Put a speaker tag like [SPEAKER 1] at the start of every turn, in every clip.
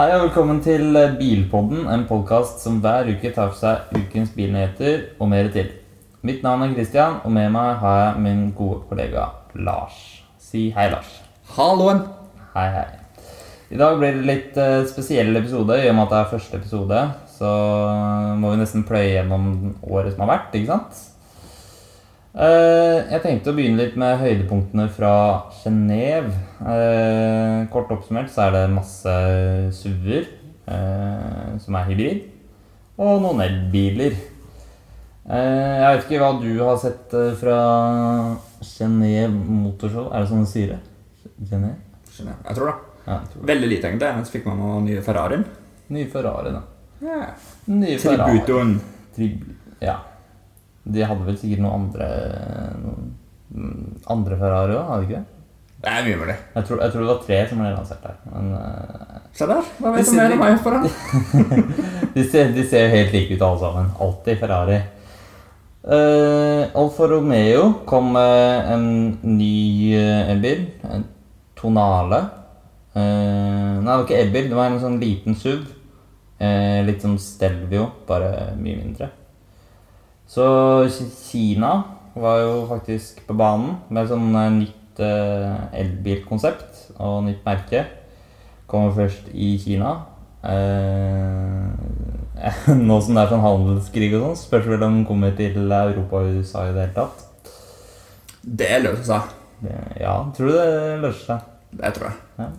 [SPEAKER 1] Hei og velkommen til Bilpodden, en podkast som hver uke tar for seg ukens bilnyheter og mer til. Mitt navn er Christian, og med meg har jeg min gode kollega Lars. Si hei, Lars.
[SPEAKER 2] Halloen!
[SPEAKER 1] Hei, hei. I dag blir det litt eh, spesiell episode, i og med at det er første episode. Så må vi nesten pløye gjennom året som har vært, ikke sant? Eh, jeg tenkte å begynne litt med høydepunktene fra Genéve. Eh, kort oppsummert så er det masse SUV-er eh, som er hybrid, og noen elbiler. Eh, jeg vet ikke hva du har sett eh, fra Genéve Motorshow. Er det sånn de sier det? Genéve?
[SPEAKER 2] Jeg. Tror det.
[SPEAKER 1] Ja, jeg tror det.
[SPEAKER 2] Veldig lite, egentlig. Så fikk man noen nye Ferrarien.
[SPEAKER 1] Nye Ferrari, da.
[SPEAKER 2] Ja.
[SPEAKER 1] Nye Ferrari.
[SPEAKER 2] Tributoen.
[SPEAKER 1] Trib- Ja. De hadde vel sikkert noen andre noen mm, andre Ferrari òg, hadde de ikke det?
[SPEAKER 2] Det er mye mulig.
[SPEAKER 1] Jeg tror, jeg tror det var tre som ble lansert der. Men eh,
[SPEAKER 2] Se der. Hva vet du mer om meg for det?
[SPEAKER 1] de, ser, de ser jo helt like ut alle sammen. Alltid Ferrari. Uh, Alfa Romeo kom med en ny uh, elbil. En Tonale. Eh, nei, det var ikke elbil. Det var en sånn liten SUV. Eh, litt som Stelvio, bare mye mindre. Så Kina var jo faktisk på banen med sånn nytt eh, elbilkonsept og nytt merke. Kommer først i Kina. Eh, nå som det er sånn handelskrig og sånn, spørs vel om den kommer til Europa og USA i det hele tatt.
[SPEAKER 2] Det løser seg.
[SPEAKER 1] Ja, tror du det løser seg?
[SPEAKER 2] Det tror jeg.
[SPEAKER 1] Ja.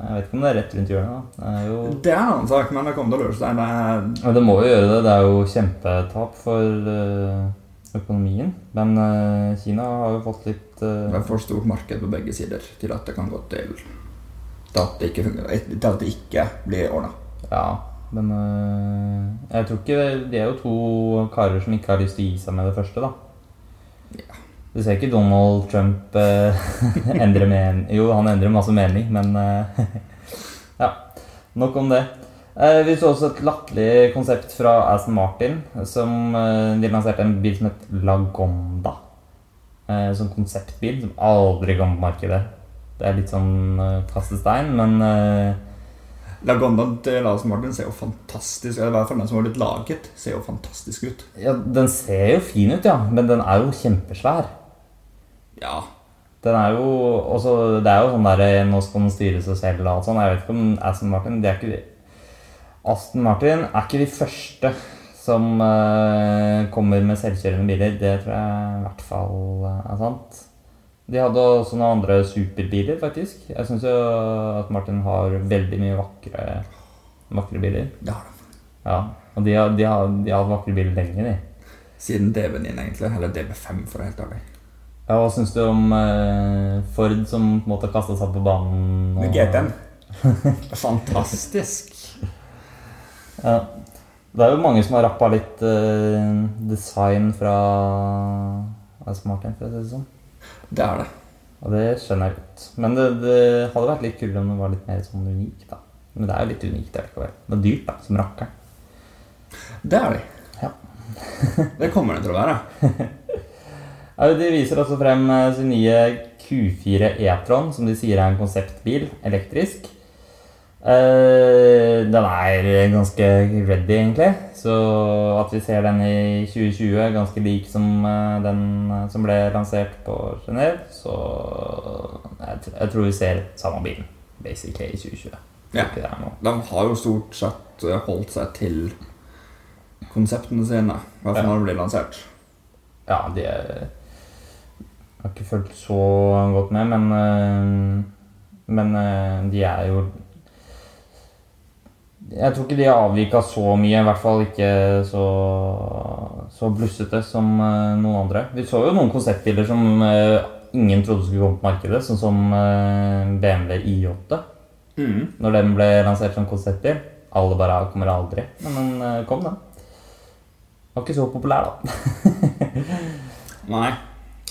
[SPEAKER 1] Jeg vet ikke om det er rett rundt hjørnet. da. Det er jo
[SPEAKER 2] Det er en annen sak, men det kommer til å løse seg. Det er
[SPEAKER 1] det må jo gjøre det. Det er jo kjempetap for eh, økonomien. Men uh, Kina har jo fått litt uh,
[SPEAKER 2] det er for stort marked på begge sider til at det kan gå til til at det ikke, fungerer, til at det ikke blir ordna.
[SPEAKER 1] Ja, men uh, jeg tror ikke Det er jo to karer som ikke har lyst til å gi seg med det første, da.
[SPEAKER 2] Ja.
[SPEAKER 1] Du ser ikke Donald Trump endre mening Jo, han endrer masse mening, men Ja. Nok om det. Eh, vi så også et latterlig konsept fra Aston Martin. Som eh, De lanserte en bil som het Lagonda. Eh, som konseptbil som aldri kom på markedet. Det er litt sånn eh, kaste men
[SPEAKER 2] Lagonda til Aston Martin ser jo fantastisk ut. I hvert fall den som har blitt laget, ser jo fantastisk ut.
[SPEAKER 1] Ja, Den ser jo fin ut, ja, men den er jo kjempesvær.
[SPEAKER 2] Ja.
[SPEAKER 1] Den er jo også, Det er jo sånn der Nå skal den styre seg selv og alt sånn. Jeg vet ikke om Aston Martin de er ikke, Aston Martin er ikke de første som eh, kommer med selvkjørende biler. Det tror jeg i hvert fall eh, er sant. De hadde også noen andre superbiler, faktisk. Jeg syns jo at Martin har veldig mye vakre, vakre biler.
[SPEAKER 2] Det har de.
[SPEAKER 1] Ja, Og de har, de har, de har hatt vakre biler lenge, de.
[SPEAKER 2] Siden DB9, egentlig. Eller DB5, for å være helt ærlig.
[SPEAKER 1] Ja, Hva syns du om eh, Ford som på en måte kasta seg på banen?
[SPEAKER 2] Med GT-en. Fantastisk.
[SPEAKER 1] Ja. Det er jo mange som har rappa litt uh, design fra Martin, for å si det sånn.
[SPEAKER 2] Det er det.
[SPEAKER 1] Og det skjønner jeg godt. Men det, det hadde vært litt kult om det var litt mer sånn unikt, da. Men det er jo litt unikt likevel. Det er dyrt, da, som rakkeren.
[SPEAKER 2] Det er de.
[SPEAKER 1] Ja.
[SPEAKER 2] Det kommer det til å være.
[SPEAKER 1] Ja, De viser også frem eh, sin nye Q4 E-tron, som de sier er en konseptbil, elektrisk. Eh, den er ganske ready, egentlig. Så at vi ser den i 2020, er ganske lik som uh, den eh, som ble lansert på Genéve, så jeg, jeg tror vi ser samme bilen, basically, i 2020.
[SPEAKER 2] Ja. De har jo stort sett holdt seg til konseptene sine. I hvert fall
[SPEAKER 1] Ja.
[SPEAKER 2] når det blir lansert.
[SPEAKER 1] Ja, de er Jeg har ikke fulgt så godt med, men Men de er jo Jeg tror ikke de avvika så mye, i hvert fall ikke så, så blussete som øh, noen andre. Vi så jo noen konseptbiler som øh, ingen trodde skulle komme på markedet, sånn som øh, BMW I8.
[SPEAKER 2] Mm.
[SPEAKER 1] Når den ble lansert som konseptbil. Alle bare kommer aldri. Men den kom, den. Var ikke så populær, da.
[SPEAKER 2] Nei.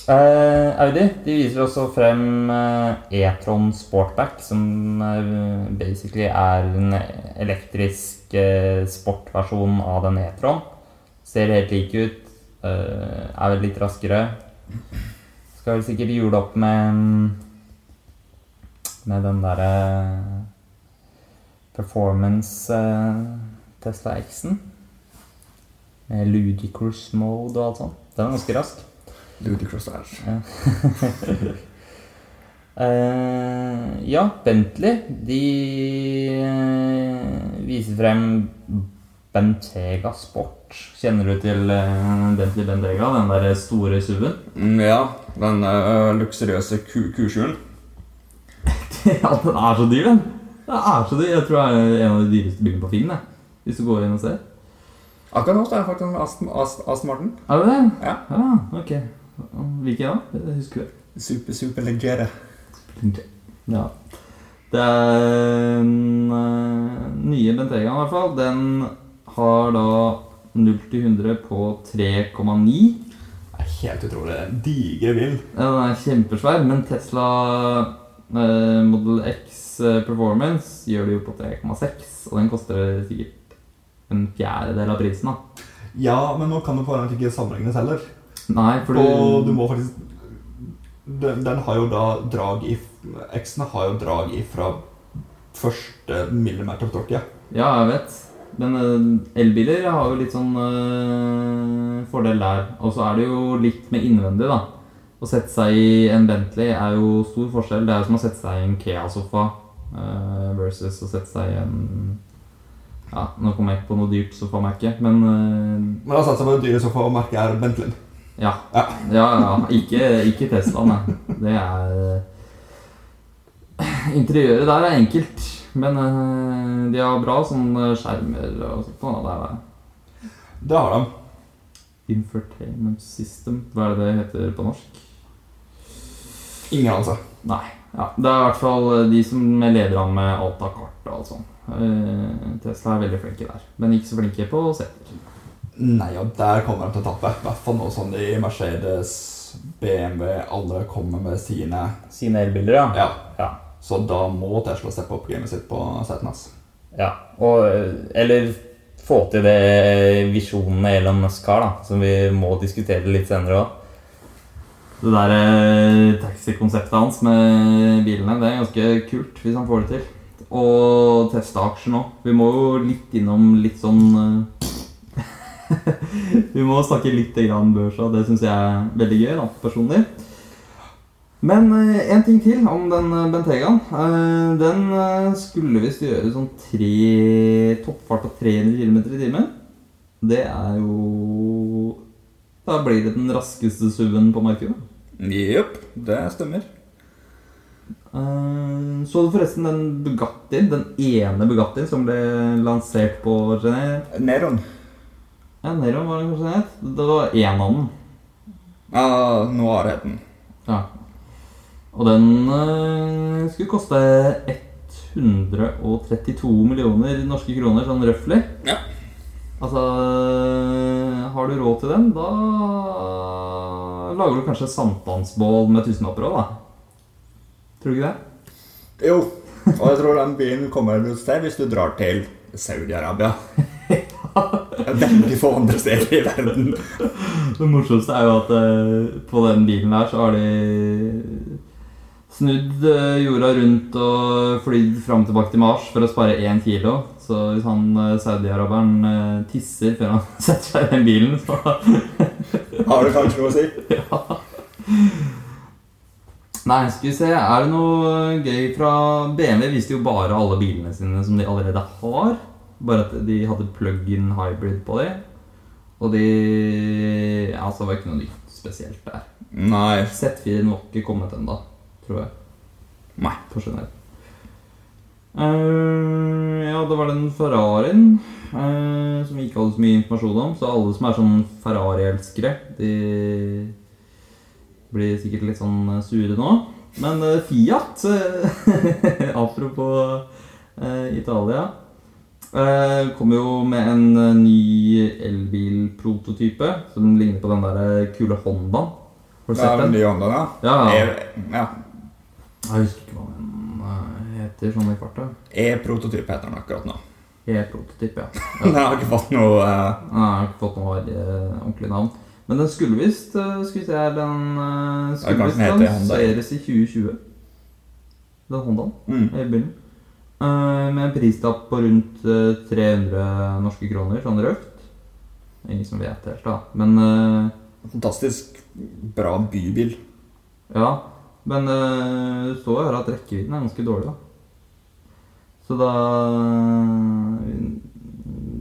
[SPEAKER 1] Eh, Audi de viser også frem eh, E-tron Sportback, som eh, basically er en elektrisk sportversjon av den E-tron. Ser helt lik ut. er vel litt raskere. Skal vel sikkert hjule opp med Med den derre performance Tesla X-en. Med ludicrous mode og alt sånt. Den er ganske rask.
[SPEAKER 2] Ludicrous er
[SPEAKER 1] Uh, ja, Bentley De uh, viser frem Bentega Sport. Kjenner du til uh, Bentley Bentega? Den der store SUV-en?
[SPEAKER 2] Mm, Ja, den eh, luksuriøse ku Q7-en.
[SPEAKER 1] ja, den er så dyr, den. Den er så dyr. Jeg tror det er en av de dyreste bilene på Finn. jeg. Hvis du går inn og ser.
[SPEAKER 2] Akkurat nå er jeg faktisk Aston, Aston Martin.
[SPEAKER 1] Er det det?
[SPEAKER 2] Ja.
[SPEAKER 1] Ja, ok. Hvilken da? Jeg husker det.
[SPEAKER 2] Super, super legere.
[SPEAKER 1] Ja. Det er den eh, nye Bentegaen i hvert fall. Den har da 0 til 100 på 3,9.
[SPEAKER 2] Det er helt utrolig. digre diger bil.
[SPEAKER 1] Ja, Den er kjempesvær, men Tesla eh, Model X eh, Performance gjør det jo på 3,6. Og den koster sikkert en fjerdedel av prisen. da.
[SPEAKER 2] Ja, men nå kan du på en måte ikke sammenlignes heller.
[SPEAKER 1] Nei, fordi...
[SPEAKER 2] Og
[SPEAKER 1] du
[SPEAKER 2] må faktisk den, den har jo da drag i X-ene har jo drag ifra første millimeter på torket.
[SPEAKER 1] Ja, jeg vet. Men eh, elbiler har jo litt sånn øh, fordel der. Og så er det jo litt med innvendig, da. Å sette seg i en Bentley er jo stor forskjell. Det er jo som å sette seg i en Kea-sofa øh, versus å sette seg i en Ja, nå kommer jeg ikke på noe dyrt sofamerke, men øh,
[SPEAKER 2] Men jeg på det dyre sofamerket er Bentley.
[SPEAKER 1] Ja.
[SPEAKER 2] Ja.
[SPEAKER 1] Ja, ja. Ikke, ikke Tesla, nei. Det er Interiøret der er enkelt, men eh, de har bra sånn eh, skjermer og sånt. Det
[SPEAKER 2] Det har de.
[SPEAKER 1] Infotainment System. Hva er det det heter på norsk?
[SPEAKER 2] Ingen anelse.
[SPEAKER 1] Nei. Ja, det er i hvert fall eh, de som leder an med alt av kart og alt sånt. Eh, Tesla er veldig flinke der, men ikke så flinke på seter.
[SPEAKER 2] Nei, og der kommer de til å tappe. I hvert fall nå som de Mercedes, BMW, alle kommer med sine
[SPEAKER 1] Sine elbiler, ja.
[SPEAKER 2] Ja.
[SPEAKER 1] Ja.
[SPEAKER 2] Så da må Tesla steppe opp gamet sitt på setene hans.
[SPEAKER 1] ja. Og, eller få til det visjonene Elon Musk har, da, som vi må diskutere litt senere òg. Det der eh, taxikonseptet hans med bilene, det er ganske kult hvis han får det til. Og teste aksjen òg. Vi må jo litt innom litt sånn eh, Vi må snakke litt om børsa. det syns jeg er veldig gøy, da, personlig. Men eh, en ting til om den eh, Bentegaen. Eh, den skulle visst gjøre sånn tre toppfart av 300 km i timen. Det er jo Da blir det den raskeste SUV-en på markedet.
[SPEAKER 2] Jepp, det stemmer.
[SPEAKER 1] Så du forresten den Bugattien, den ene Bugattien som ble lansert på Genéve?
[SPEAKER 2] Neron.
[SPEAKER 1] Ja, Neron var det kanskje het? Det var én av den.
[SPEAKER 2] Ja, Noir het den.
[SPEAKER 1] Ja. Og den øh, skulle koste 132 millioner norske kroner, sånn røftlig.
[SPEAKER 2] Ja.
[SPEAKER 1] Altså Har du råd til den, da lager du kanskje sankthansbål med tusenlapper òg, da. Tror du ikke det?
[SPEAKER 2] Jo, og jeg tror den byen kommer til sted hvis du drar til Saudi-Arabia. Det veldig få andre steder i verden.
[SPEAKER 1] Det morsomste er jo at eh, på den bilen her så har de snudd eh, jorda rundt og flydd fram og tilbake til Mars for å spare én kilo. Så hvis han eh, saudi-araberen tisser før han setter seg i den bilen, så
[SPEAKER 2] Har du kanskje noe å si? Ja.
[SPEAKER 1] Nei, skal vi se. Er det noe gøy fra BMW? Viste jo bare alle bilene sine som de allerede har. Bare at de hadde plug-in hybrid på de. Og de Ja, så det var ikke noe nytt spesielt der.
[SPEAKER 2] Nei.
[SPEAKER 1] Z4 var ikke kommet ennå, tror jeg.
[SPEAKER 2] Nei.
[SPEAKER 1] På generelt. Uh, ja, det var den Ferrarien uh, som vi ikke hadde så mye informasjon om. Så alle som er sånn Ferrari-elskere, de blir sikkert litt sånn sure nå. Men uh, Fiat eh, Apropos eh, Italia. Eh, kom jo med en eh, ny elbilprototype som ligner på den der eh, kule Hondaen. Har du sett
[SPEAKER 2] den
[SPEAKER 1] den?
[SPEAKER 2] nye Hondaen, ja.
[SPEAKER 1] Ja,
[SPEAKER 2] E-
[SPEAKER 1] Jeg husker ikke hva den heter sånn i farta.
[SPEAKER 2] E-prototyp heter den akkurat nå.
[SPEAKER 1] E-prototyp, ja.
[SPEAKER 2] Den har ikke fått noe uh...
[SPEAKER 1] Jeg har ikke fått noe uh, ordentlig navn. Men den skulle visst eh, Skal vi se her Den
[SPEAKER 2] uh,
[SPEAKER 1] skulle visst
[SPEAKER 2] den
[SPEAKER 1] lanseres i 2020. Den Hondaen.
[SPEAKER 2] mm.
[SPEAKER 1] Elbilen. Eh, med en pristapp på rundt eh, 300 norske kroner, sånn røft. Ingen som vet helt, da. Men eh,
[SPEAKER 2] Fantastisk bra bybil.
[SPEAKER 1] ja. Men du så jo her at rekkevidden er ganske dårlig, da. Så da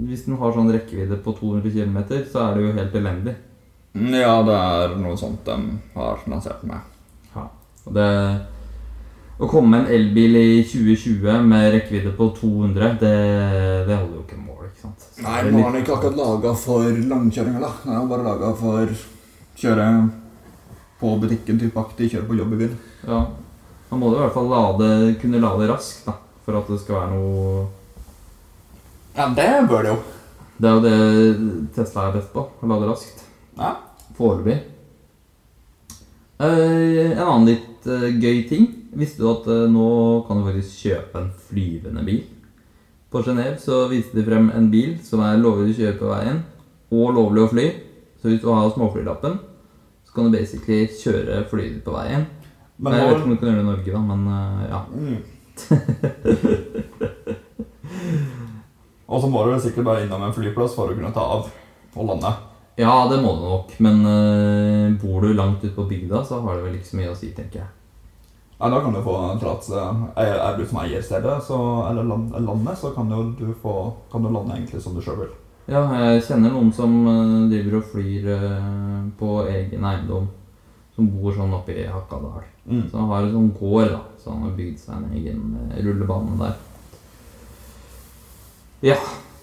[SPEAKER 1] Hvis den har sånn rekkevidde på 200 km, så er det jo helt elendig.
[SPEAKER 2] Mm, Ja, det er noe sånt de har lansert med. Ja.
[SPEAKER 1] Og det Å komme med en elbil i 2020 med rekkevidde på 200, det, det holder jo ikke mål, ikke sant? Så
[SPEAKER 2] Nei, nå er den ikke akkurat laga for langkjøringer, da. Den er bare laga for kjøre på butikken type aktig, kjøre på jobb i byen.
[SPEAKER 1] Ja. Man må jo i hvert fall lade, kunne lade raskt, da. For at det skal være noe
[SPEAKER 2] Ja, det bør det jo.
[SPEAKER 1] Det er jo det Tesla er best på. Å lade raskt.
[SPEAKER 2] Ja.
[SPEAKER 1] Foreløpig. Eh, en annen litt eh, gøy ting. Visste du at eh, nå kan du faktisk kjøpe en flyvende bil? På Genéve så viste de frem en bil som er lovlig å kjøre på veien, og lovlig å fly. Så hvis du har småflylappen, så kan du basically kjøre flyet på veien.
[SPEAKER 2] Men
[SPEAKER 1] jeg vet ikke om du kan gjøre det i Norge, da, men eh, ja.
[SPEAKER 2] mm. Og så må du vel sikkert bare innom en flyplass for å kunne ta av og lande.
[SPEAKER 1] Ja, det må du nok, men uh, bor du langt ute på bygda, så har det vel ikke så mye å si, tenker jeg.
[SPEAKER 2] Ja, Da kan du få tillatelse. Er, er du som eier stedet, så, eller land, landet, så kan jo du få Kan du lande egentlig som du sjøl vil.
[SPEAKER 1] Ja, jeg kjenner noen som eh, driver og flyr eh, på egen eiendom. Som bor sånn oppe i Hakadal.
[SPEAKER 2] Mm.
[SPEAKER 1] Så han har en sånn gård, da. Så han har bygd seg en egen eh, rullebane der. Ja.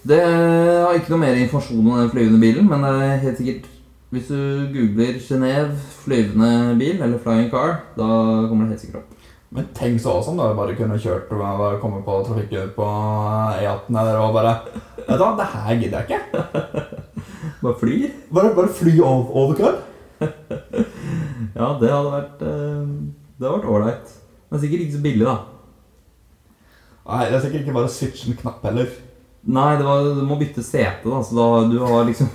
[SPEAKER 1] Det har ikke noe mer informasjon om den flyvende bilen, men det er helt sikkert Hvis du googler Genéve flyvende bil, eller flying car, da kommer det helt sikkert opp.
[SPEAKER 2] Men tenk så awesome da, bare kunne kjørt og bare komme på trafikken på E18 der og bare Vet du hva, det her gidder jeg ikke.
[SPEAKER 1] Bare flyr?
[SPEAKER 2] Bare, bare fly over, over kødd.
[SPEAKER 1] Ja, det hadde vært eh, Det hadde vært ålreit. Men sikkert ikke så billig, da.
[SPEAKER 2] Nei, det er sikkert ikke bare å switche en knapp heller.
[SPEAKER 1] Nei, det var, du må bytte sete, da. Så da du har liksom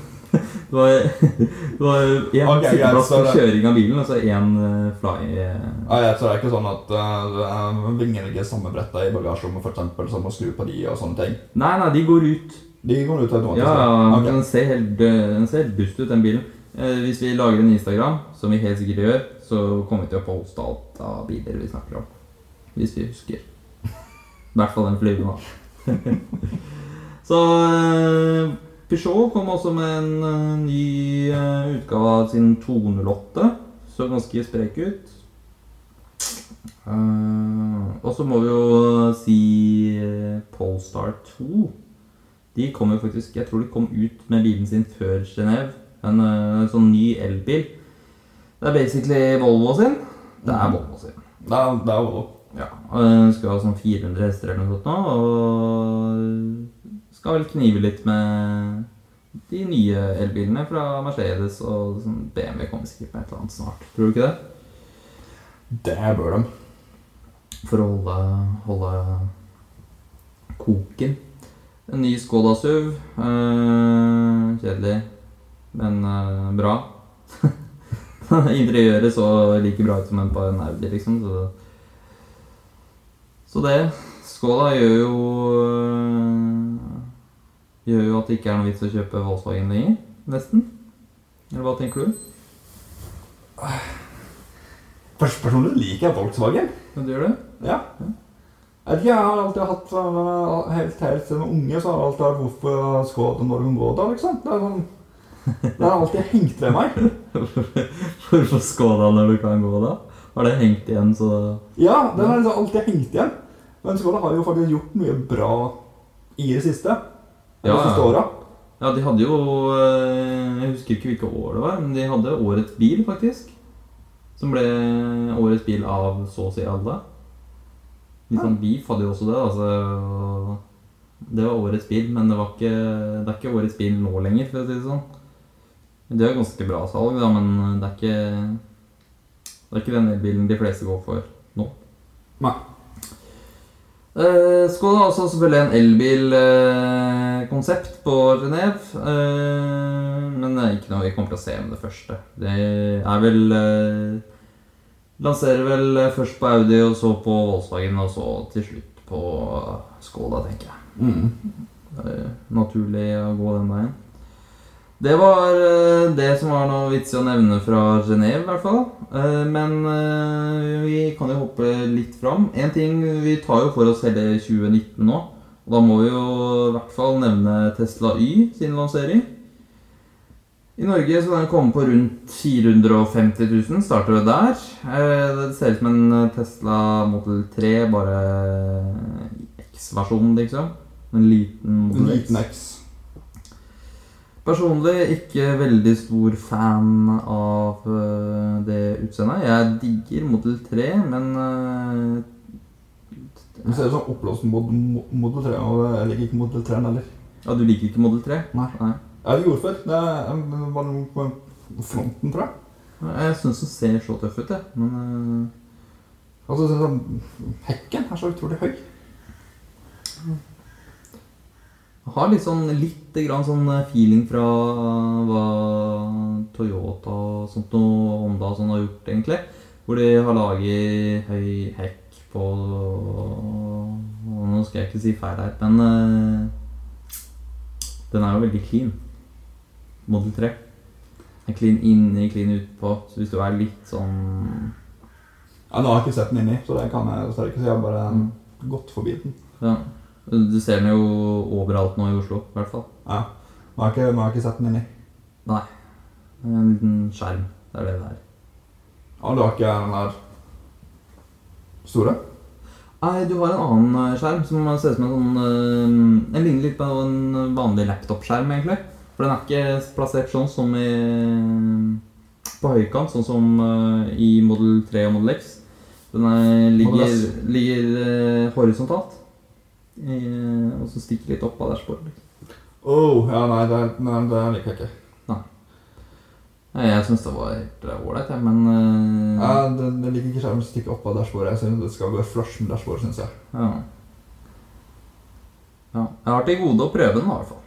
[SPEAKER 1] Du var en har én
[SPEAKER 2] Ok,
[SPEAKER 1] sitteplass for kjøring av bilen, og så én uh, fly eh,
[SPEAKER 2] Ja, jeg så det er ikke sånn at uh, vingene ligger sammenbretta i bagasjerommet, eksempel, som å skru på de og sånne ting.
[SPEAKER 1] Nei, nei, de går ut.
[SPEAKER 2] De går ut automatisk.
[SPEAKER 1] Ja, ja,
[SPEAKER 2] Ok.
[SPEAKER 1] Den ser helt, den ser helt dust ut, den bilen. Eh, hvis vi lager en Instagram, som vi helt sikkert gjør, så kommer vi til å poste alt av biler vi snakker om. Hvis vi husker. I hvert fall den flyvende, så eh, Peugeot kom også med en eh, ny eh, utgave av sin 208. Så ganske sprek ut. Eh, og så må vi jo si Polestar 2. De kom jo faktisk Jeg tror de kom ut med bilen sin før Genéve. En eh, sånn ny elbil. Det er basically Volvo sin. Det er
[SPEAKER 2] Mhm.
[SPEAKER 1] Volvo sin.
[SPEAKER 2] Det er, det er Volvo.
[SPEAKER 1] Ja, og Den skal ha sånn 400 hester eller noe sånt nå, og skal vel knive litt med de nye elbilene fra Mercedes og sånn BMW kommer sikkert med et eller annet snart. Tror du ikke det?
[SPEAKER 2] Det bør de.
[SPEAKER 1] For å holde, holde koken. En ny Skoda SUV. Eh, kjedelig, men eh, bra. Interiøret så like bra ut som en par Audi, liksom. Så, så det. Skoda gjør jo Gjør jo at det ikke er noe vits å kjøpe Volkswagen lenger. Nesten. Eller hva tenker du?
[SPEAKER 2] Personlig liker jeg Volkswagen.
[SPEAKER 1] Ja, du gjør det?
[SPEAKER 2] Ja. Jeg vet ikke, jeg har alltid hatt uh, Helt helt siden unge så har jeg alltid hatt hvorfor Skoda når hun går da, liksom. Det, er sånn, det har alltid hengt ved meg.
[SPEAKER 1] Hvorfor Skoda når du kan gå, da? Har det hengt igjen, så
[SPEAKER 2] Ja, den har liksom alltid hengt igjen. Men Skoda har jo faktisk gjort mye bra i det siste.
[SPEAKER 1] Ja, ja.
[SPEAKER 2] siste åra.
[SPEAKER 1] Ja, de hadde jo eh, Jeg husker ikke hvilke år det var, men de hadde Årets bil, faktisk. Som ble Årets bil av så å si alle. sånn Beef hadde jo også det. altså Det var Årets bil, men det, var ikke, det er ikke Årets bil nå lenger, for å si det sånn. Det er ganske bra salg, da, men det er ikke Det er ikke den elbilen de fleste går for nå.
[SPEAKER 2] Nei.
[SPEAKER 1] Eh, Skoda har også selvfølgelig en elbilkonsept på Genéve. Uh, men det er ikke noe vi kommer til å se med det første. Det er vel eh, Lanserer vel først på Audi, og så på Volkswagen, og så til slutt på Skoda, tenker jeg.
[SPEAKER 2] Mm.
[SPEAKER 1] Det er naturlig å gå den veien. Det var eh, det som var noe vitsig å nevne fra Genéve, i hvert fall. Eh, Men eh, vi kan jo hoppe litt fram. En ting, Vi tar jo for oss hele 2019 nå. Og da må vi jo i hvert fall nevne Tesla Y sin lansering. I Norge så den komme på rundt 450 000. Starter det der. Det ser ut som en Tesla Model 3, bare X-versjonen, liksom. En liten Model X.
[SPEAKER 2] liten X.
[SPEAKER 1] Personlig ikke veldig stor fan av øh, det utseendet. Jeg digger Model 3, men Du
[SPEAKER 2] Det ser ut som oppblåst mod Model 3, og jeg liker ikke Model 3 heller.
[SPEAKER 1] Ja, du liker ikke Model 3?
[SPEAKER 2] Nei.
[SPEAKER 1] Nei.
[SPEAKER 2] Jeg gjorde før. Det er- var noe på fronten, tror jeg.
[SPEAKER 1] Jeg syns den ser så tøff ut, jeg. Men
[SPEAKER 2] Altså, så- Hekken er så utrolig høy.
[SPEAKER 1] Har litt sånn litt grann sånn feeling fra hva Toyota og sånt noe, Honda og sånn har gjort, egentlig. Hvor de har laget høy hekk på Nå skal jeg ikke si feil her, men øh, den er jo veldig clean. Model 3. Er clean inni, clean utpå. Så hvis du er litt sånn
[SPEAKER 2] Ja, Nå har jeg ikke sett den inni, så det kan jeg dessverre ikke si. Jeg har bare
[SPEAKER 1] Mm.
[SPEAKER 2] gått forbi den.
[SPEAKER 1] Ja. Du ser den jo overalt nå i Oslo, i hvert fall.
[SPEAKER 2] Ja. Nå har ikke, har ikke sett den inni.
[SPEAKER 1] En liten skjerm. Det er det det er.
[SPEAKER 2] Ja, du har ikke den der store?
[SPEAKER 1] Nei, du har en annen eh, skjerm som ser ut som en sånn eh, Den ligner litt på en vanlig laptop-skjerm, egentlig. For den er ikke plassert sånn som i på høykant, sånn som eh, i Model 3 og Model X. Den er, ligger, ligger horisontalt. Eh, og så stikker litt opp av dashbordet.
[SPEAKER 2] Oh, ja, nei, det, nei, det liker jeg ikke.
[SPEAKER 1] Nei, Jeg syns det var helt eh, ålreit, jeg, men uh...
[SPEAKER 2] Ja, det, det liker ikke skjermen som stikker opp av dashbordet. Jeg synes det skal gå flush med dashbordet, syns jeg.
[SPEAKER 1] Ja. ja. Jeg har til gode å prøve den, i hvert fall.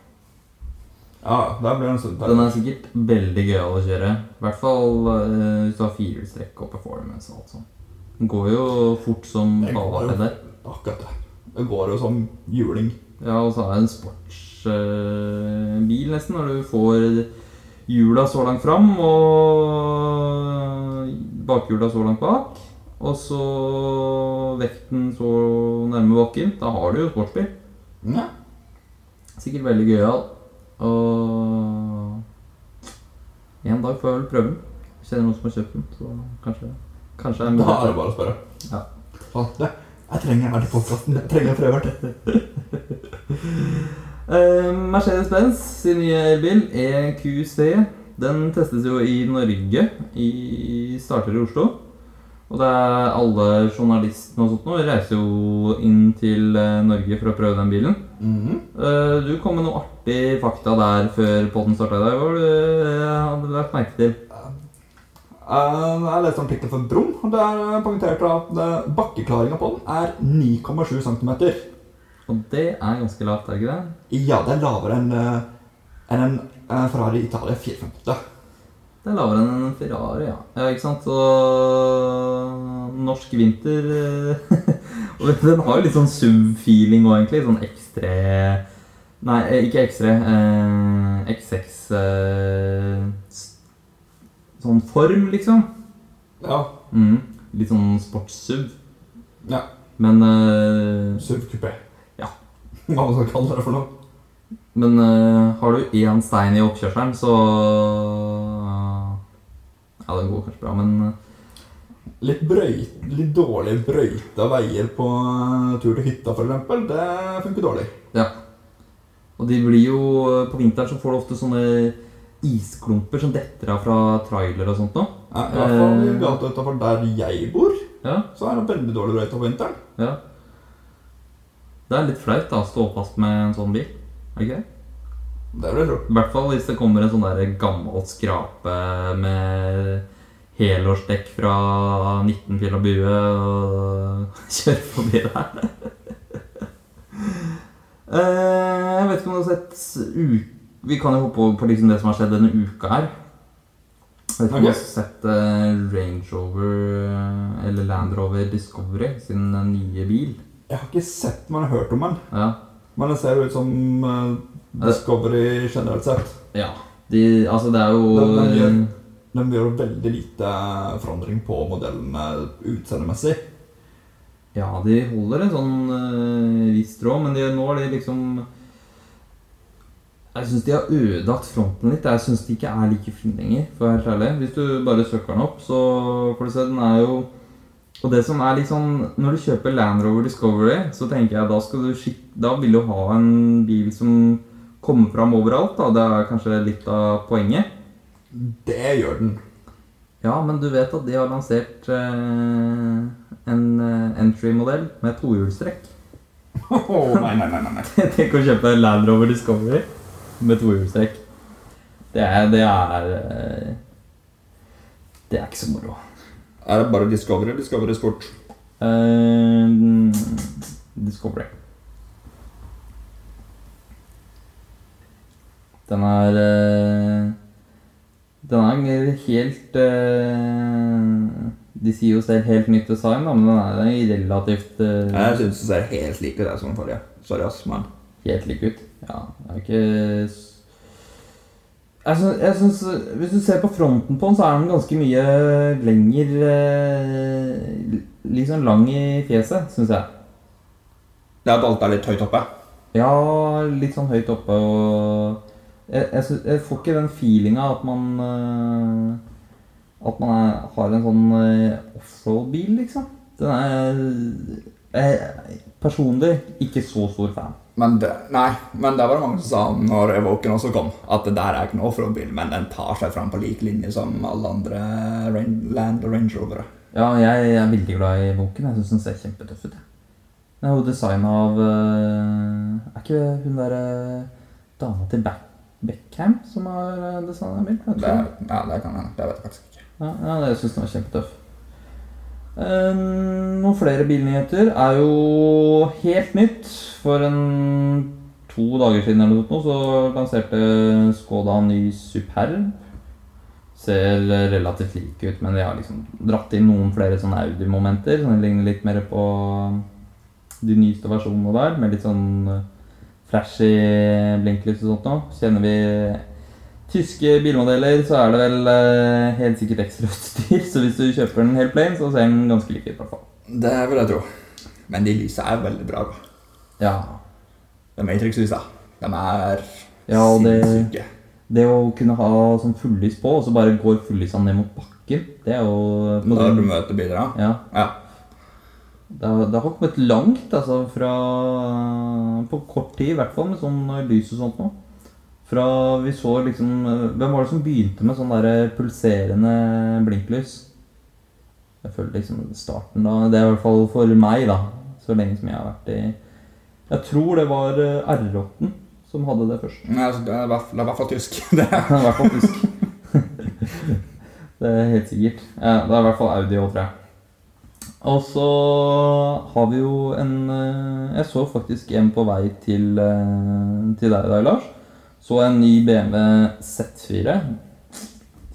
[SPEAKER 2] Ja, der blir den sånn
[SPEAKER 1] Den er sikkert veldig gøyal å kjøre. I hvert fall uh, hvis du har firehjulstrekk og performance og alt sånt. Den går jo fort som
[SPEAKER 2] går jo.
[SPEAKER 1] der.
[SPEAKER 2] Akkurat det. Det går jo som juling.
[SPEAKER 1] Ja, og så er det en sportsbil nesten, når du får hjula så langt fram og bakhjula så langt bak. Og så vekten så nærme bakken. Da har du jo sportsbil.
[SPEAKER 2] Ja.
[SPEAKER 1] Sikkert veldig gøyal. Og en dag får jeg vel prøve den. Kjenner noen som har kjøpt den, så kanskje, kanskje
[SPEAKER 2] Da er det bare å spørre.
[SPEAKER 1] Ja.
[SPEAKER 2] Jeg trenger i podkasten. Jeg trenger en prøvert.
[SPEAKER 1] uh, Mercedes-Benz sin nye elbil, EQC, den testes jo i Norge. I, starter i Oslo. Og det er alle journalistene og sånt nå reiser jo inn til eh, Norge for å prøve den bilen.
[SPEAKER 2] Mhm.
[SPEAKER 1] Eh, Du kom med noe artig fakta der før poden starta i dag. Hva hadde du lagt merke til?
[SPEAKER 2] Eh, Jeg leste en for fra Brum, og der poengterte jeg at eh, bakkeklaringa på den er 9,7 cm.
[SPEAKER 1] Og det er ganske lavt, er det ikke det?
[SPEAKER 2] Ja, det er lavere enn en, en eh, Ferrari Italia 458.
[SPEAKER 1] Det er lavere enn en Ferrari, ja. ja ikke sant? Så norsk vinter eh, den har jo litt sånn sub-feeling òg, egentlig. Sånn X3 Nei, eh, ikke X3. Eh, X6 eh, Sånn form, liksom.
[SPEAKER 2] Ja.
[SPEAKER 1] Mm. Litt sånn sports-SUV.
[SPEAKER 2] Ja.
[SPEAKER 1] Men uh,
[SPEAKER 2] SUV kupé.
[SPEAKER 1] Ja.
[SPEAKER 2] Hva man skal kalle det for noe.
[SPEAKER 1] Men uh, har du én stein i oppkjørselen, så Ja, det går kanskje bra, men eh,
[SPEAKER 2] Litt, brøyt, litt dårlig brøyta veier på eh, tur til hytta, f.eks. Det funker dårlig. Ja.
[SPEAKER 1] Og de blir jo På vinteren så får du ofte sånne isklumper som detter av fra trailer og sånt nå.
[SPEAKER 2] Ja, I hvert fall i
[SPEAKER 1] Eh.
[SPEAKER 2] gata utenfor der jeg bor,
[SPEAKER 1] Ja,
[SPEAKER 2] så er det veldig dårlig brøyta på vinteren.
[SPEAKER 1] ja. Det er litt flaut da, å stå fast med en sånn bil. Okay? det
[SPEAKER 2] vil jeg tro.
[SPEAKER 1] I hvert fall hvis det kommer en sånn der gammel skrape med helårsdekk fra 19 pil og bue og kjører forbi der. Eh, Jeg vet ikke om du har sett u Vi kan jo hoppe over på liksom det som har skjedd denne uka her. Jeg vet ikke om du har sett eh, Range Rover eh, eller Land Rover Discovery sin eh, nye bil.
[SPEAKER 2] Jeg har ikke sett, men jeg har hørt om den.
[SPEAKER 1] Ja.
[SPEAKER 2] Men den ser ut som Discovery generelt sett.
[SPEAKER 1] ja. De, altså, det er jo
[SPEAKER 2] Den- den gjør- Den gjør veldig lite forandring på modellene utseendemessig.
[SPEAKER 1] Ja, de holder en sånn uh, viss tråd, men de, nå er de liksom Jeg syns de har ødelagt fronten litt. Jeg syns de ikke er like fine lenger, for å være helt ærlig. Hvis du bare søker den opp, så får du se. Den er jo Og det som er litt sånn Når du kjøper Land Rover Discovery, så tenker jeg da skal du skik- Da vil du ha en bil som kommer fram overalt. da Det er kanskje litt av poenget.
[SPEAKER 2] Det gjør den.
[SPEAKER 1] Ja, men du vet at de har lansert eh, en eh, entry-modell med tohjulstrekk.
[SPEAKER 2] Nei, nei, nei, nei, nei.
[SPEAKER 1] Tenk å kjøpe Land Rover Discovery med tohjulstrekk. Det er Det er eh, Det er ikke så moro.
[SPEAKER 2] Er det bare Discovery eller Discovery Sport?
[SPEAKER 1] Uh, Discovery. Den er eh, Den er helt De sier jo selv helt nytt design, men den er relativt
[SPEAKER 2] Jeg syns det ser helt lik ut som den forrige. Sorry, ass, men
[SPEAKER 1] helt lik ut. Ja, det er ikke jeg synes, jeg synes, Hvis du ser på fronten på den, så er den ganske mye lenger eh, Liksom lang i fjeset, syns jeg.
[SPEAKER 2] Det er at alt er litt høyt oppe.
[SPEAKER 1] Ja, litt sånn høyt oppe og Jeg, jeg, synes, jeg får ikke den feelinga at man eh, At man er, har en sånn eh, offroad-bil, liksom. Den er jeg, er Personlig ikke så stor fan.
[SPEAKER 2] Men det, nei, men det var det mange som sa når Evoken også kom, at det der er ikke noe offroad-bil, men den tar seg fram på lik linje som alle andre Land og Range Rovere.
[SPEAKER 1] Ja, jeg, er veldig glad i Evoken. Jeg syns den ser kjempetøff ut. Den er jo designa av eh, Er ikke hun derre dama til Back Beckham som har designa bil?
[SPEAKER 2] Det, ja, det kan hende. Det vet jeg faktisk ikke.
[SPEAKER 1] Ja, ja jeg syns den var kjempetøff. Um, noen flere bilnyheter er jo helt nytt. For en to dager siden eller noe så lanserte Skoda ny Superb. Ser relativt like ut, men de har liksom dratt inn noen flere sånne Audi-momenter. Så den ligner litt mer på de nyeste versjonene der, med litt sånn eh, flashy blinklys og sånt noe. Kjenner vi tyske bilmodeller, så er det vel eh, helt sikkert ekstrautstyr. Så hvis du kjøper den helt plain, så ser den ganske lik ut. i hvert fall.
[SPEAKER 2] Det vil jeg tro. Men de lysa er veldig bra. da.
[SPEAKER 1] Ja,
[SPEAKER 2] De Matrix-lysa. De er
[SPEAKER 1] Ja, det-
[SPEAKER 2] sinnssyke.
[SPEAKER 1] Det å kunne ha sånn fullys på, og så bare går fullysene ned mot bakken, det er jo
[SPEAKER 2] Når du møter biler, da.
[SPEAKER 1] Ja.
[SPEAKER 2] Ja.
[SPEAKER 1] Det det har kommet langt, altså, fra På kort tid, i hvert fall, med sånn lys og sånt noe. Fra vi så liksom Hvem var det som begynte med sånn der pulserende blinklys? Jeg føler liksom starten da Det er i hvert fall for meg, da. Så lenge som jeg har vært i Jeg tror det var eh, R8 som hadde det først.
[SPEAKER 2] Nei, altså, det, er i hvert fall- tysk. Det er.
[SPEAKER 1] I hvert fall tysk. det er helt sikkert. Ja, det er i hvert fall Audi òg, tror jeg. Og så har vi jo en eh, Jeg så faktisk en på vei til, eh, til deg i dag, Lars. Så en ny BMW Z4.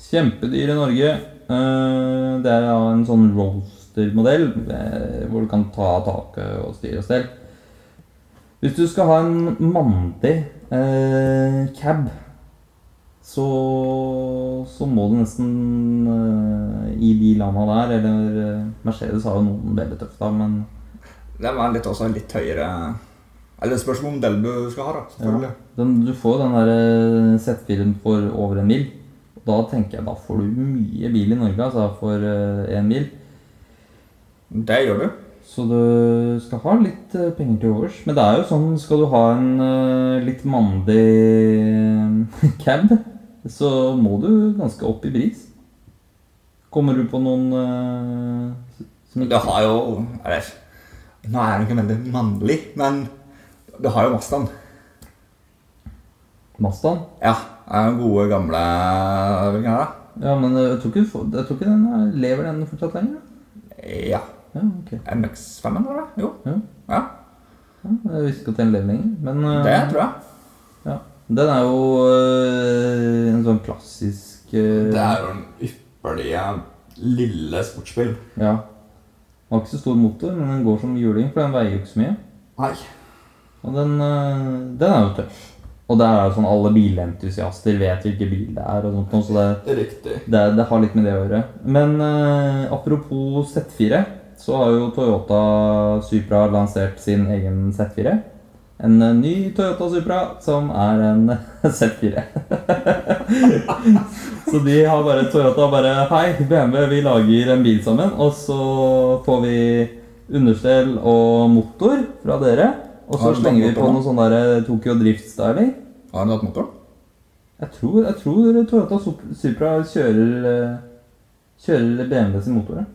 [SPEAKER 1] Kjempedyr i Norge. Det er en sånn roadster-modell eh, hvor du kan ta taket og styre stell. Hvis du skal ha en mandig eh, cab, så, så må du nesten eh, i de landa der Eller eh, Mercedes har jo noen veldig tøffe, da, men
[SPEAKER 2] Det var litt, også litt høyere Eller det spørs hvilken modell du skal ha, da. selvfølgelig.
[SPEAKER 1] den, du får jo den der eh, Z4-en for over en mil. Da tenker jeg da får du mye bil i Norge altså for én mil.
[SPEAKER 2] Det gjør du.
[SPEAKER 1] Så du skal ha litt eh, penger til overs. Men det er jo sånn, skal du ha en eh, litt mandig eh, cab, så må du ganske opp i pris. Kommer du på noen eh, som
[SPEAKER 2] Du har jo Eller nå er det ikke veldig mannlig, men du har jo Mazdaen.
[SPEAKER 1] Mazdaen?
[SPEAKER 2] Ja. Det den gode, gamle det?
[SPEAKER 1] Ja, men jeg tror ikke, jeg tror ikke den er, lever den fortsatt lenger?
[SPEAKER 2] Ja.
[SPEAKER 1] Ja, ok.
[SPEAKER 2] MX5-en, var det? Jo.
[SPEAKER 1] Ja.
[SPEAKER 2] Ja,
[SPEAKER 1] jeg visste ikke at den lever lenger. Men eh,
[SPEAKER 2] det tror jeg.
[SPEAKER 1] ja. den er jo eh, en sånn klassisk eh,
[SPEAKER 2] Det er jo en ypperlig lille sportsbil.
[SPEAKER 1] Ja. Den har ikke så stor motor, men den går som juling, for den veier jo ikke så mye.
[SPEAKER 2] Nei.
[SPEAKER 1] Og den, eh, den er jo tøff. Og det er jo sånn alle bilentusiaster vet hvilken bil det er, og sånt, så det,
[SPEAKER 2] Riktig.
[SPEAKER 1] det, det har litt med det å gjøre. Men eh, apropos Z4, så har jo Toyota Supra lansert sin egen Z4. En eh, ny Toyota Supra som er en Z4. så de har bare Toyota bare Hei, BMW, vi lager en bil sammen. Og så får vi understell og motor fra dere. Og så slenger vi på noe sånn der Tokyo Drift-styling.
[SPEAKER 2] Har du hatt motor?
[SPEAKER 1] Jeg tror, jeg tror Toyota Supra kjører, eh, kjører BMW sin motor. ja.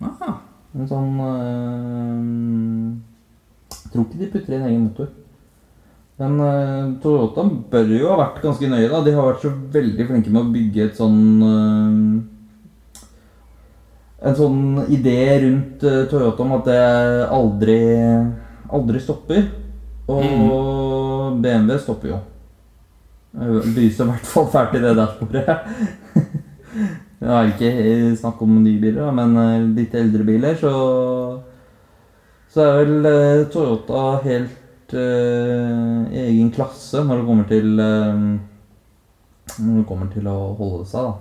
[SPEAKER 2] Aha.
[SPEAKER 1] En sånn øh, tror ikke de putter inn egen motor. Men eh, Toyota bør jo ha vært ganske nøye. da De har vært så veldig flinke med å bygge et sånn eh, En sånn idé rundt eh, Toyota om at det aldri, aldri stopper. Og BMW stopper jo. Lyser i hvert fall fælt i det dashbordet. Det er ikke snakk om nye biler, men eh, litt eldre biler, så Så er vel eh, Toyota helt i egen klasse når det kommer til eh, Når det kommer til å holde seg, da.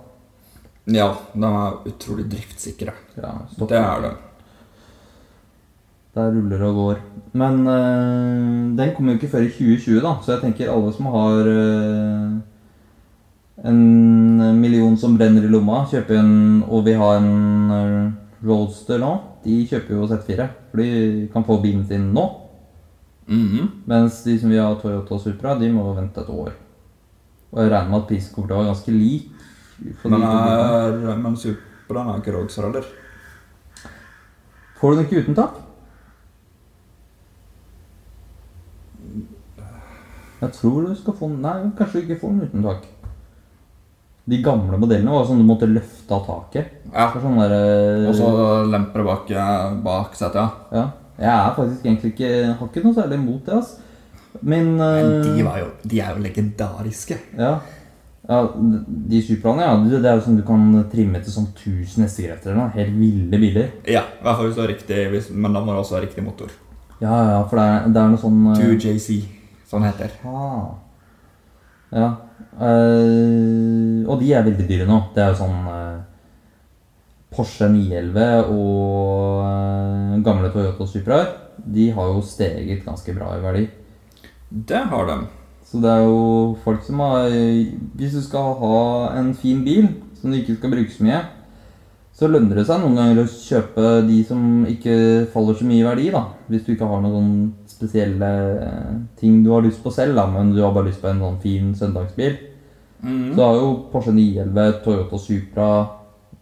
[SPEAKER 2] Ja, de er utrolig driftssikre.
[SPEAKER 1] Ja.
[SPEAKER 2] Det er de.
[SPEAKER 1] Der ruller og går. Men uh, den kommer jo ikke før i 2020, da, så jeg tenker alle som har eh, en million som brenner i lomma, kjøper en, og vi har en eh, Roadster nå, de kjøper jo Z4. For de kan få bilen sin nå.
[SPEAKER 2] Mhm.
[SPEAKER 1] Mens de som vil ha Toyota Supra, de må vente et år. Og jeg regner med at prisen kommer til å være ganske lik.
[SPEAKER 2] er, men Supraen er ikke Roadster heller.
[SPEAKER 1] Får du den ikke uten tak? Jeg tror du skal få den Nei, kanskje du ikke får den uten tak. De gamle modellene var sånn du måtte løfte av taket.
[SPEAKER 2] Ja.
[SPEAKER 1] Sånn der, eh,
[SPEAKER 2] Og så lemper bak, eh, bak setet, ja.
[SPEAKER 1] ja. Jeg er faktisk egentlig ikke Har ikke noe særlig imot det, altså. Men,
[SPEAKER 2] Men de,
[SPEAKER 1] eh,
[SPEAKER 2] var jo, de er jo legendariske.
[SPEAKER 1] ja. ja, de Supraene, ja. Det det er jo sånn du kan trimme til sånn 1000 hestekrefter eller noe. Helt ville biler.
[SPEAKER 2] Ja, i hvert fall hvis du har riktig, hvis, men da må du også ha riktig motor.
[SPEAKER 1] Ja, ja, for det er, det er noe sånn eh,
[SPEAKER 2] 2JC, sånn heter.
[SPEAKER 1] Ah. Ja. Eh, og de er veldig dyre nå. Det er jo sånn uh, Porsche 911 og uh, gamle Toyota Supraer. De har jo steget ganske bra i verdi.
[SPEAKER 2] Det har de.
[SPEAKER 1] Så det er jo folk som har Hvis du skal ha en fin bil som du ikke skal bruke så mye, så lønner det seg noen ganger å kjøpe de som ikke faller så mye i verdi, da. Hvis du ikke har noen sånn spesielle ting du har lyst på selv, da, men du har bare lyst på en sånn fin søndagsbil.
[SPEAKER 2] Mhm.
[SPEAKER 1] Så har jo Porsche 911, Toyota Supra,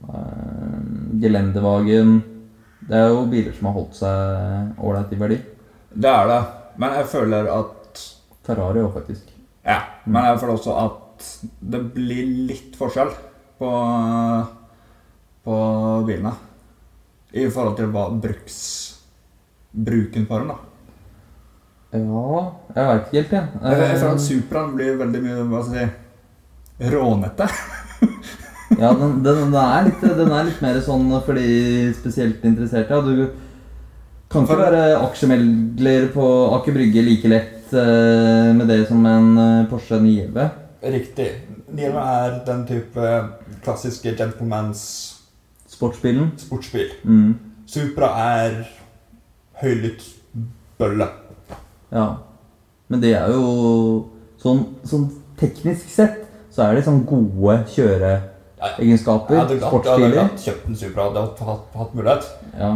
[SPEAKER 1] eh, Gelendewagen Det er jo biler som har holdt seg ålreit i verdi.
[SPEAKER 2] Det er det. Men jeg føler at
[SPEAKER 1] Ferrari òg, faktisk.
[SPEAKER 2] Ja, men jeg føler også at det blir litt forskjell på, på bilene. I forhold til hva bruks, bruken på dem, da.
[SPEAKER 1] Ja, jeg veit ikke helt, jeg.
[SPEAKER 2] Jeg, jeg føler
[SPEAKER 1] Eh,
[SPEAKER 2] at Supraen blir veldig mye hva skal jeg si, rånete.
[SPEAKER 1] Ja, den, den, den, er litt, den er litt mer sånn for de spesielt interesserte. Ja. Du kan ikke være aksjemegler på Aker Brygge like lett eh, med det som en eh, Porsche 911.
[SPEAKER 2] Riktig. 911 er den type klassiske gentlemans
[SPEAKER 1] Sportsbilen.
[SPEAKER 2] sportsbil.
[SPEAKER 1] Mm.
[SPEAKER 2] Supra er høylytt bølle.
[SPEAKER 1] Ja. Men det er jo sånn, sånn teknisk sett så er det sånn gode kjøreegenskaper.
[SPEAKER 2] Hadde glatt, jeg hadde kjøpt en Supra, hadde hatt, hatt, hatt mulighet.
[SPEAKER 1] Ja.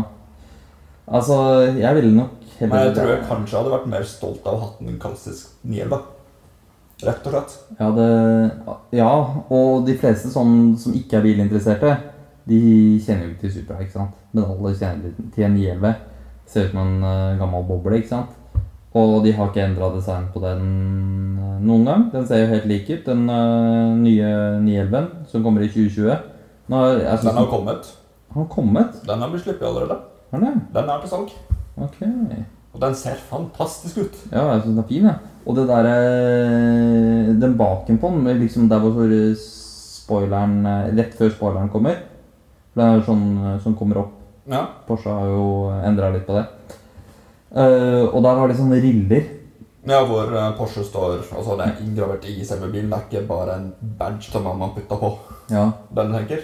[SPEAKER 1] Altså, jeg ville nok heller
[SPEAKER 2] Men jeg tror jeg kanskje hadde vært mer stolt av å ha hatt en klassisk 911. Rett og slett.
[SPEAKER 1] Ja, det, ja, og de fleste sånn, som ikke er bilinteresserte, de kjenner jo ikke til Supra, ikke sant? Men alle kjenner til en 911. Ser ut som en eh, gammel boble, ikke sant? Og de har ikke endra design på den eh, noen gang. Den ser jo helt lik ut, den uh, nye 911 som kommer i 2020. Nå synes,
[SPEAKER 2] Den har kommet.
[SPEAKER 1] har kommet?
[SPEAKER 2] Den har blitt sluppet allerede.
[SPEAKER 1] Er det?
[SPEAKER 2] Den er til salg.
[SPEAKER 1] Ok.
[SPEAKER 2] Og den ser fantastisk ut.
[SPEAKER 1] Ja, jeg syns den er fin, Ja. Og det der eh, Den bakenpå den, liksom der hvor spoileren Rett før spoileren kommer. For den er jo sånn som kommer opp.
[SPEAKER 2] Ja.
[SPEAKER 1] Porsche har jo endra litt på det. Eh, og der har de sånne riller.
[SPEAKER 2] ja, hvor eh, Porsche står Altså, det er inngravert i selve bilen. Det er ikke bare en badge som man putter på.
[SPEAKER 1] Ja,
[SPEAKER 2] Den tenker.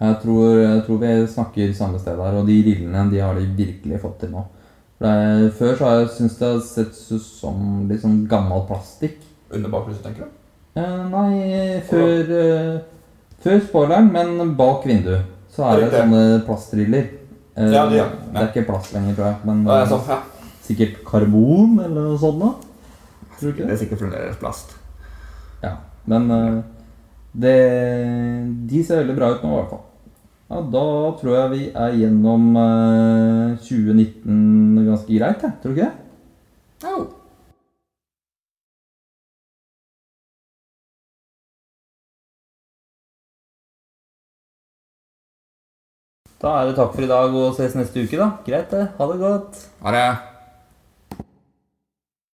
[SPEAKER 1] jeg tror, jeg tror vi snakker samme sted her. Og de rillene de har de virkelig fått til nå. Det, før så har jeg syntes det har sett ut som litt sånn gammel plastikk.
[SPEAKER 2] Under baklyset, tenker du?
[SPEAKER 1] Uh, nei, før, uh, før spoileren, men bak vinduet, så er det
[SPEAKER 2] det
[SPEAKER 1] sånne plastriller. Uh,
[SPEAKER 2] Ja, det, ja.
[SPEAKER 1] Det er ikke plast lenger, tror jeg. Men
[SPEAKER 2] Ja, jeg ja.
[SPEAKER 1] Sikkert karbon eller noe sånt. da. Tror du ikke Det
[SPEAKER 2] er sikkert fremdeles plast.
[SPEAKER 1] Ja, men eh, det, de ser veldig bra ut nå, i hvert fall. Ja, Da tror jeg vi er gjennom eh, 2019 ganske greit, jeg. Tror du ikke det?
[SPEAKER 2] Oh.
[SPEAKER 1] Da er det takk for i dag og ses neste uke, da. Greit, det. Ha det godt.
[SPEAKER 2] Ha det.